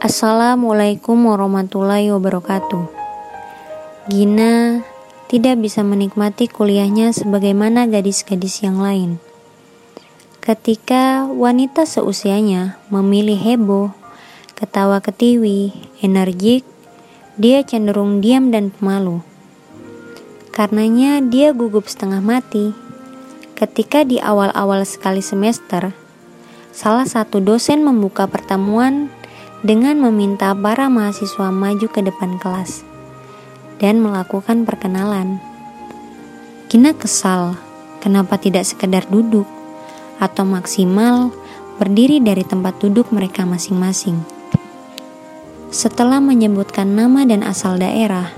Assalamualaikum warahmatullahi wabarakatuh. Gina tidak bisa menikmati kuliahnya sebagaimana gadis-gadis yang lain. Ketika wanita seusianya memilih heboh, ketawa ketiwi, energik, dia cenderung diam dan pemalu. Karenanya dia gugup setengah mati ketika di awal-awal sekali semester, salah satu dosen membuka pertemuan dengan meminta para mahasiswa maju ke depan kelas dan melakukan perkenalan. Gina kesal, kenapa tidak sekedar duduk atau maksimal berdiri dari tempat duduk mereka masing-masing. Setelah menyebutkan nama dan asal daerah,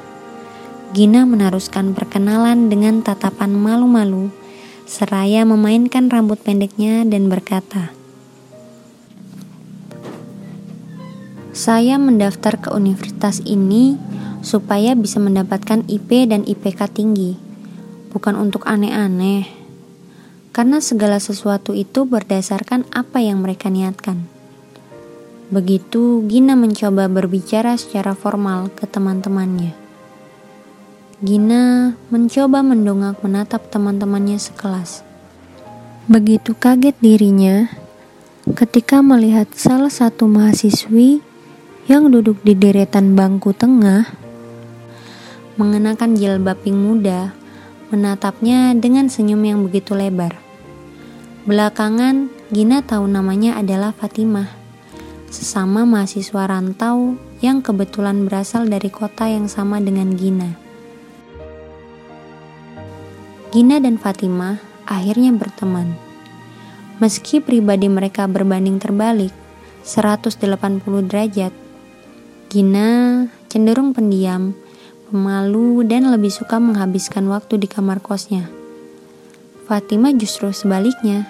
Gina meneruskan perkenalan dengan tatapan malu-malu seraya memainkan rambut pendeknya dan berkata, Saya mendaftar ke universitas ini supaya bisa mendapatkan IP dan IPK tinggi, bukan untuk aneh-aneh. Karena segala sesuatu itu berdasarkan apa yang mereka niatkan. Begitu Gina mencoba berbicara secara formal ke teman-temannya. Gina mencoba mendongak menatap teman-temannya sekelas. Begitu kaget dirinya ketika melihat salah satu mahasiswi yang duduk di deretan bangku tengah, mengenakan jilbab pink muda, menatapnya dengan senyum yang begitu lebar. Belakangan, Gina tahu namanya adalah Fatimah, sesama mahasiswa rantau yang kebetulan berasal dari kota yang sama dengan Gina. Gina dan Fatimah akhirnya berteman. Meski pribadi mereka berbanding terbalik 180 derajat, Gina cenderung pendiam, pemalu, dan lebih suka menghabiskan waktu di kamar kosnya. Fatima justru sebaliknya.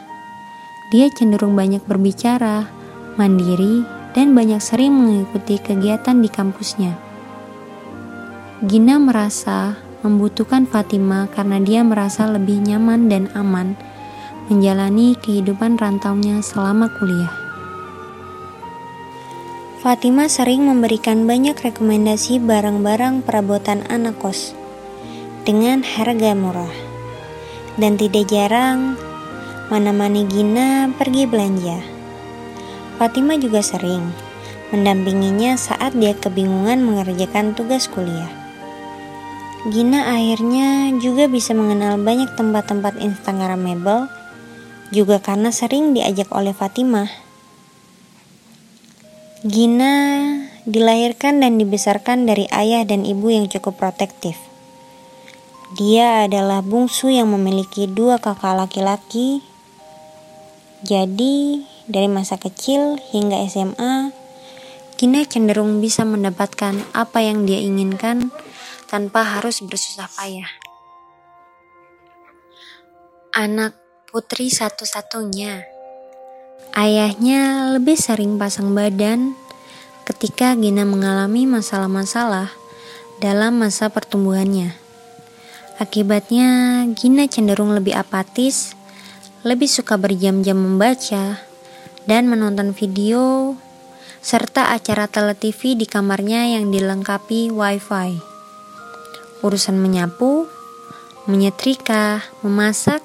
Dia cenderung banyak berbicara, mandiri, dan banyak sering mengikuti kegiatan di kampusnya. Gina merasa membutuhkan Fatima karena dia merasa lebih nyaman dan aman menjalani kehidupan rantaunya selama kuliah. Fatima sering memberikan banyak rekomendasi barang-barang perabotan anak kos dengan harga murah. Dan tidak jarang menemani Gina pergi belanja. Fatima juga sering mendampinginya saat dia kebingungan mengerjakan tugas kuliah. Gina akhirnya juga bisa mengenal banyak tempat-tempat Instagramable juga karena sering diajak oleh Fatimah Gina dilahirkan dan dibesarkan dari ayah dan ibu yang cukup protektif. Dia adalah bungsu yang memiliki dua kakak laki-laki. Jadi, dari masa kecil hingga SMA, Gina cenderung bisa mendapatkan apa yang dia inginkan tanpa harus bersusah payah. Anak putri satu-satunya. Ayahnya lebih sering pasang badan ketika Gina mengalami masalah-masalah dalam masa pertumbuhannya. Akibatnya, Gina cenderung lebih apatis, lebih suka berjam-jam membaca, dan menonton video, serta acara televisi di kamarnya yang dilengkapi wifi. Urusan menyapu, menyetrika, memasak,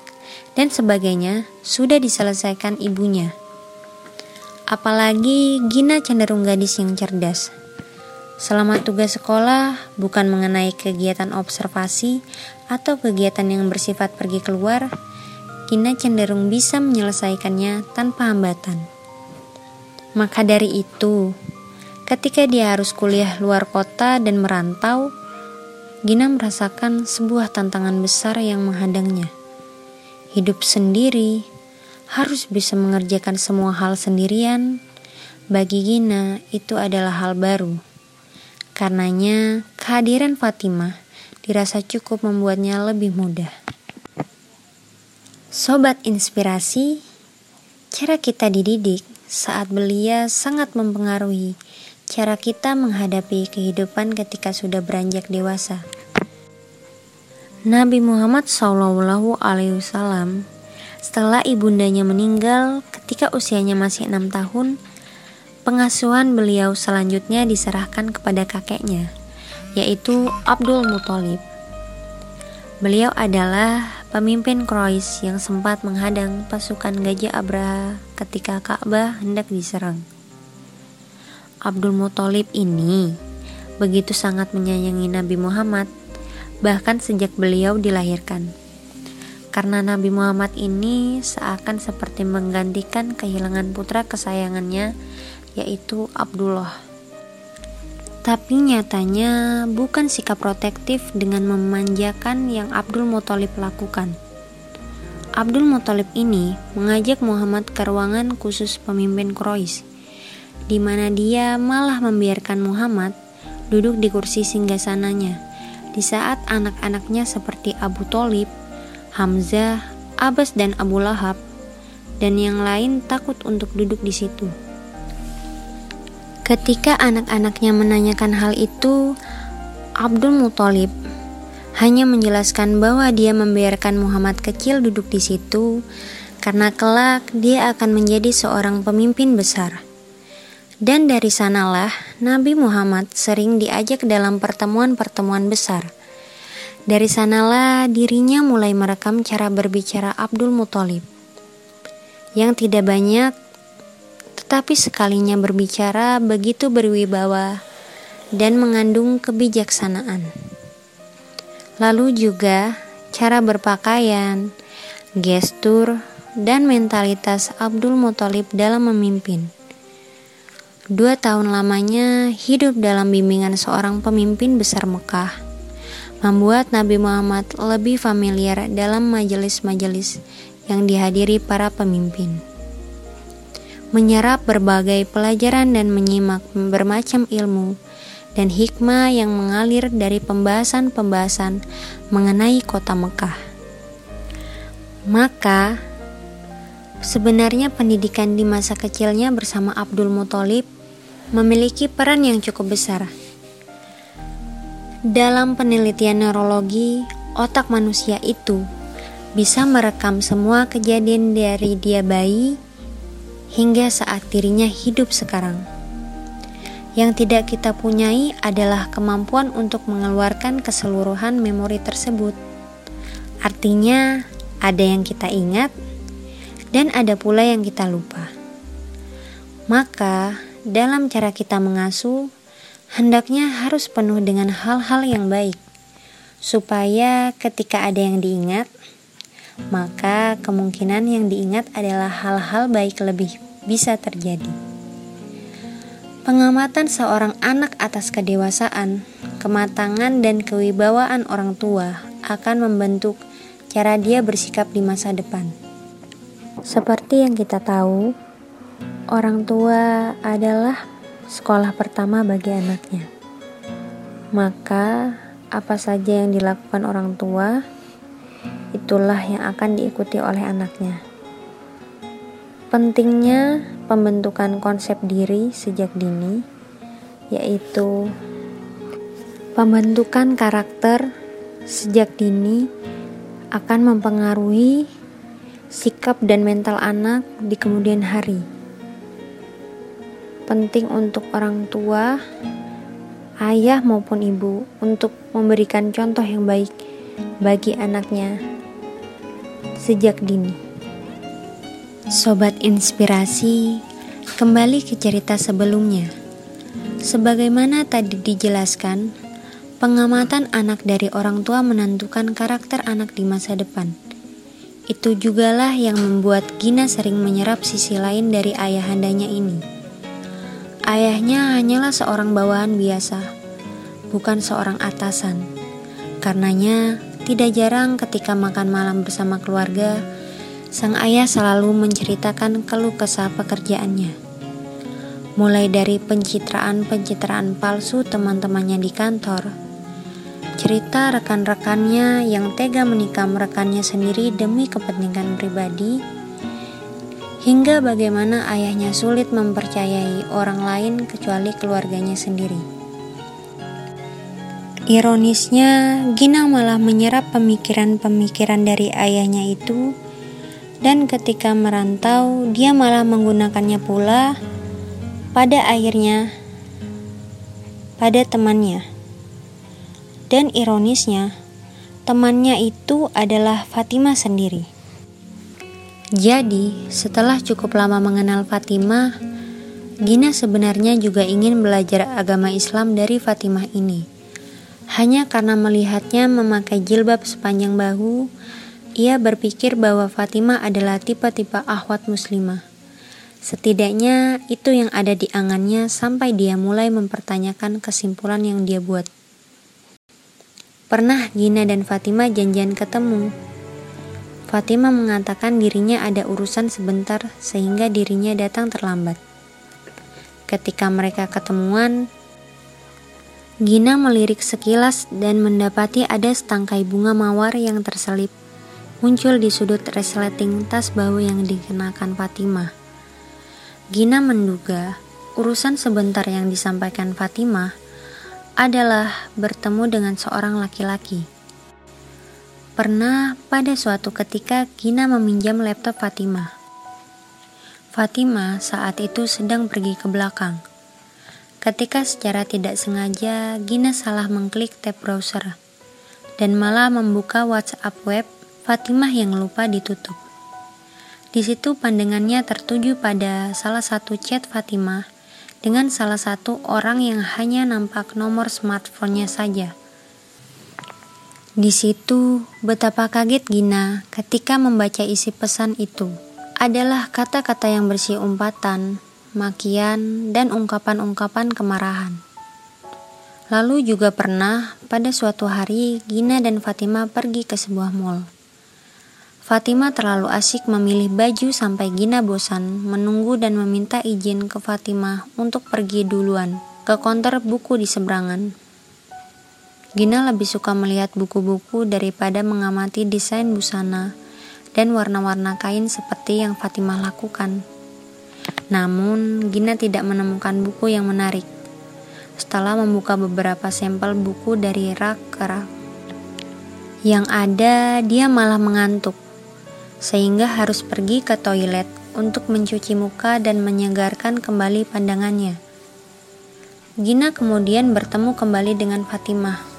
dan sebagainya sudah diselesaikan ibunya. Apalagi Gina cenderung gadis yang cerdas. Selama tugas sekolah bukan mengenai kegiatan observasi atau kegiatan yang bersifat pergi keluar, Gina cenderung bisa menyelesaikannya tanpa hambatan. Maka dari itu, ketika dia harus kuliah luar kota dan merantau, Gina merasakan sebuah tantangan besar yang menghadangnya. Hidup sendiri, harus bisa mengerjakan semua hal sendirian, bagi Gina itu adalah hal baru. Karenanya, kehadiran Fatimah dirasa cukup membuatnya lebih mudah. Sobat inspirasi, cara kita dididik saat belia sangat mempengaruhi cara kita menghadapi kehidupan ketika sudah beranjak dewasa. Nabi Muhammad SAW setelah ibundanya meninggal ketika usianya masih enam tahun, pengasuhan beliau selanjutnya diserahkan kepada kakeknya, yaitu Abdul Muthalib. Beliau adalah pemimpin Quraisy yang sempat menghadang pasukan Gajah Abraha ketika Ka'bah hendak diserang. Abdul Muthalib ini begitu sangat menyayangi Nabi Muhammad bahkan sejak beliau dilahirkan. Karena Nabi Muhammad ini seakan seperti menggantikan kehilangan putra kesayangannya yaitu Abdullah. Tapi nyatanya bukan sikap protektif dengan memanjakan yang Abdul Muthalib lakukan. Abdul Muthalib ini mengajak Muhammad ke ruangan khusus pemimpin Quraisy, di mana dia malah membiarkan Muhammad duduk di kursi singgasananya di saat anak-anaknya seperti Abu Talib, Hamzah, Abbas dan Abu Lahab dan yang lain takut untuk duduk di situ. Ketika anak-anaknya menanyakan hal itu, Abdul Muthalib hanya menjelaskan bahwa dia membiarkan Muhammad kecil duduk di situ karena kelak dia akan menjadi seorang pemimpin besar. Dan dari sanalah Nabi Muhammad sering diajak dalam pertemuan-pertemuan besar. Dari sanalah dirinya mulai merekam cara berbicara Abdul Muthalib. Yang tidak banyak tetapi sekalinya berbicara begitu berwibawa dan mengandung kebijaksanaan. Lalu juga cara berpakaian, gestur, dan mentalitas Abdul Muthalib dalam memimpin. Dua tahun lamanya hidup dalam bimbingan seorang pemimpin besar Mekah membuat Nabi Muhammad lebih familiar dalam majelis-majelis yang dihadiri para pemimpin menyerap berbagai pelajaran dan menyimak bermacam ilmu dan hikmah yang mengalir dari pembahasan-pembahasan mengenai kota Mekah. Maka, sebenarnya pendidikan di masa kecilnya bersama Abdul Muthalib memiliki peran yang cukup besar. Dalam penelitian neurologi, otak manusia itu bisa merekam semua kejadian dari dia bayi hingga saat dirinya hidup sekarang. Yang tidak kita punyai adalah kemampuan untuk mengeluarkan keseluruhan memori tersebut. Artinya, ada yang kita ingat dan ada pula yang kita lupa. Maka, dalam cara kita mengasuh, hendaknya harus penuh dengan hal-hal yang baik, supaya ketika ada yang diingat, maka kemungkinan yang diingat adalah hal-hal baik lebih bisa terjadi. Pengamatan seorang anak atas kedewasaan, kematangan, dan kewibawaan orang tua akan membentuk cara dia bersikap di masa depan. Seperti yang kita tahu, orang tua adalah sekolah pertama bagi anaknya. Maka, apa saja yang dilakukan orang tua, itulah yang akan diikuti oleh anaknya. Pentingnya pembentukan konsep diri sejak dini, yaitu pembentukan karakter sejak dini akan mempengaruhi sikap dan mental anak di kemudian hari. Penting untuk orang tua, ayah maupun ibu, untuk memberikan contoh yang baik bagi anaknya sejak dini. Sobat inspirasi, kembali ke cerita sebelumnya. Sebagaimana tadi dijelaskan, pengamatan anak dari orang tua menentukan karakter anak di masa depan. Itu jugalah yang membuat Gina sering menyerap sisi lain dari ayahandanya ini. Ayahnya hanyalah seorang bawahan biasa, bukan seorang atasan. Karenanya, tidak jarang ketika makan malam bersama keluarga, sang ayah selalu menceritakan keluh kesah pekerjaannya. Mulai dari pencitraan-pencitraan palsu teman-temannya di kantor, cerita rekan-rekannya yang tega menikam rekannya sendiri demi kepentingan pribadi, hingga bagaimana ayahnya sulit mempercayai orang lain kecuali keluarganya sendiri. Ironisnya, Gina malah menyerap pemikiran-pemikiran dari ayahnya itu dan ketika merantau dia malah menggunakannya pula pada akhirnya pada temannya. Dan ironisnya, temannya itu adalah Fatimah sendiri. Jadi, setelah cukup lama mengenal Fatimah, Gina sebenarnya juga ingin belajar agama Islam dari Fatimah ini. Hanya karena melihatnya memakai jilbab sepanjang bahu, ia berpikir bahwa Fatimah adalah tipe-tipe ahwat muslimah. Setidaknya itu yang ada di angannya sampai dia mulai mempertanyakan kesimpulan yang dia buat. Pernah Gina dan Fatima janjian ketemu. Fatima mengatakan dirinya ada urusan sebentar sehingga dirinya datang terlambat. Ketika mereka ketemuan, Gina melirik sekilas dan mendapati ada setangkai bunga mawar yang terselip muncul di sudut resleting tas bahu yang dikenakan Fatimah. Gina menduga urusan sebentar yang disampaikan Fatimah adalah bertemu dengan seorang laki-laki. Pernah pada suatu ketika Gina meminjam laptop Fatimah. Fatimah saat itu sedang pergi ke belakang. Ketika secara tidak sengaja Gina salah mengklik tab browser dan malah membuka WhatsApp web Fatimah yang lupa ditutup. Di situ pandangannya tertuju pada salah satu chat Fatimah dengan salah satu orang yang hanya nampak nomor smartphone-nya saja. Di situ, betapa kaget Gina ketika membaca isi pesan itu. Adalah kata-kata yang bersih umpatan, makian, dan ungkapan-ungkapan kemarahan. Lalu juga pernah pada suatu hari Gina dan Fatimah pergi ke sebuah mall. Fatima terlalu asik memilih baju sampai Gina bosan menunggu dan meminta izin ke Fatima untuk pergi duluan ke konter buku di seberangan. Gina lebih suka melihat buku-buku daripada mengamati desain busana dan warna-warna kain seperti yang Fatimah lakukan. Namun, Gina tidak menemukan buku yang menarik. Setelah membuka beberapa sampel buku dari rak ke rak, yang ada dia malah mengantuk sehingga harus pergi ke toilet untuk mencuci muka dan menyegarkan kembali pandangannya. Gina kemudian bertemu kembali dengan Fatimah,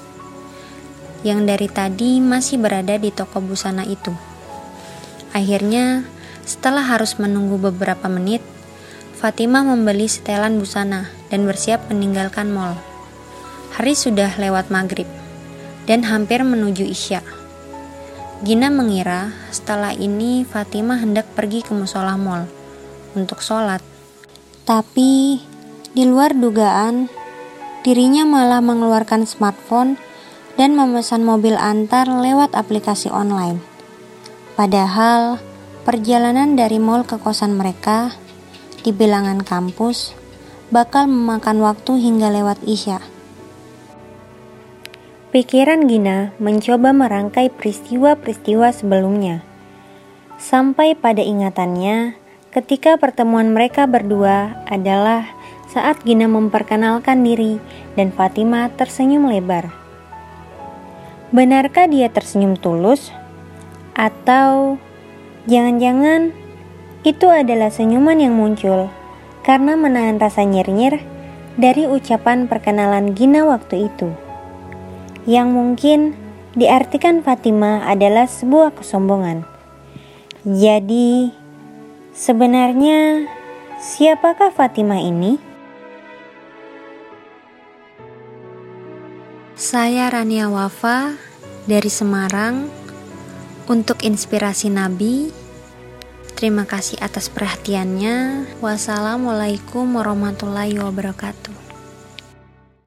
yang dari tadi masih berada di toko busana itu. Akhirnya, setelah harus menunggu beberapa menit, Fatimah membeli setelan busana dan bersiap meninggalkan mall. Hari sudah lewat maghrib dan hampir menuju isya. Gina mengira setelah ini Fatimah hendak pergi ke musola mall untuk sholat. Tapi di luar dugaan, dirinya malah mengeluarkan smartphone dan memesan mobil antar lewat aplikasi online. Padahal perjalanan dari mall ke kosan mereka di bilangan kampus bakal memakan waktu hingga lewat isya. Pikiran Gina mencoba merangkai peristiwa-peristiwa sebelumnya. Sampai pada ingatannya, ketika pertemuan mereka berdua adalah saat Gina memperkenalkan diri dan Fatima tersenyum lebar. Benarkah dia tersenyum tulus? Atau jangan-jangan itu adalah senyuman yang muncul karena menahan rasa nyir-nyir dari ucapan perkenalan Gina waktu itu yang mungkin diartikan Fatima adalah sebuah kesombongan. Jadi, sebenarnya siapakah Fatima ini? Saya Rania Wafa dari Semarang untuk inspirasi Nabi. Terima kasih atas perhatiannya. Wassalamualaikum warahmatullahi wabarakatuh.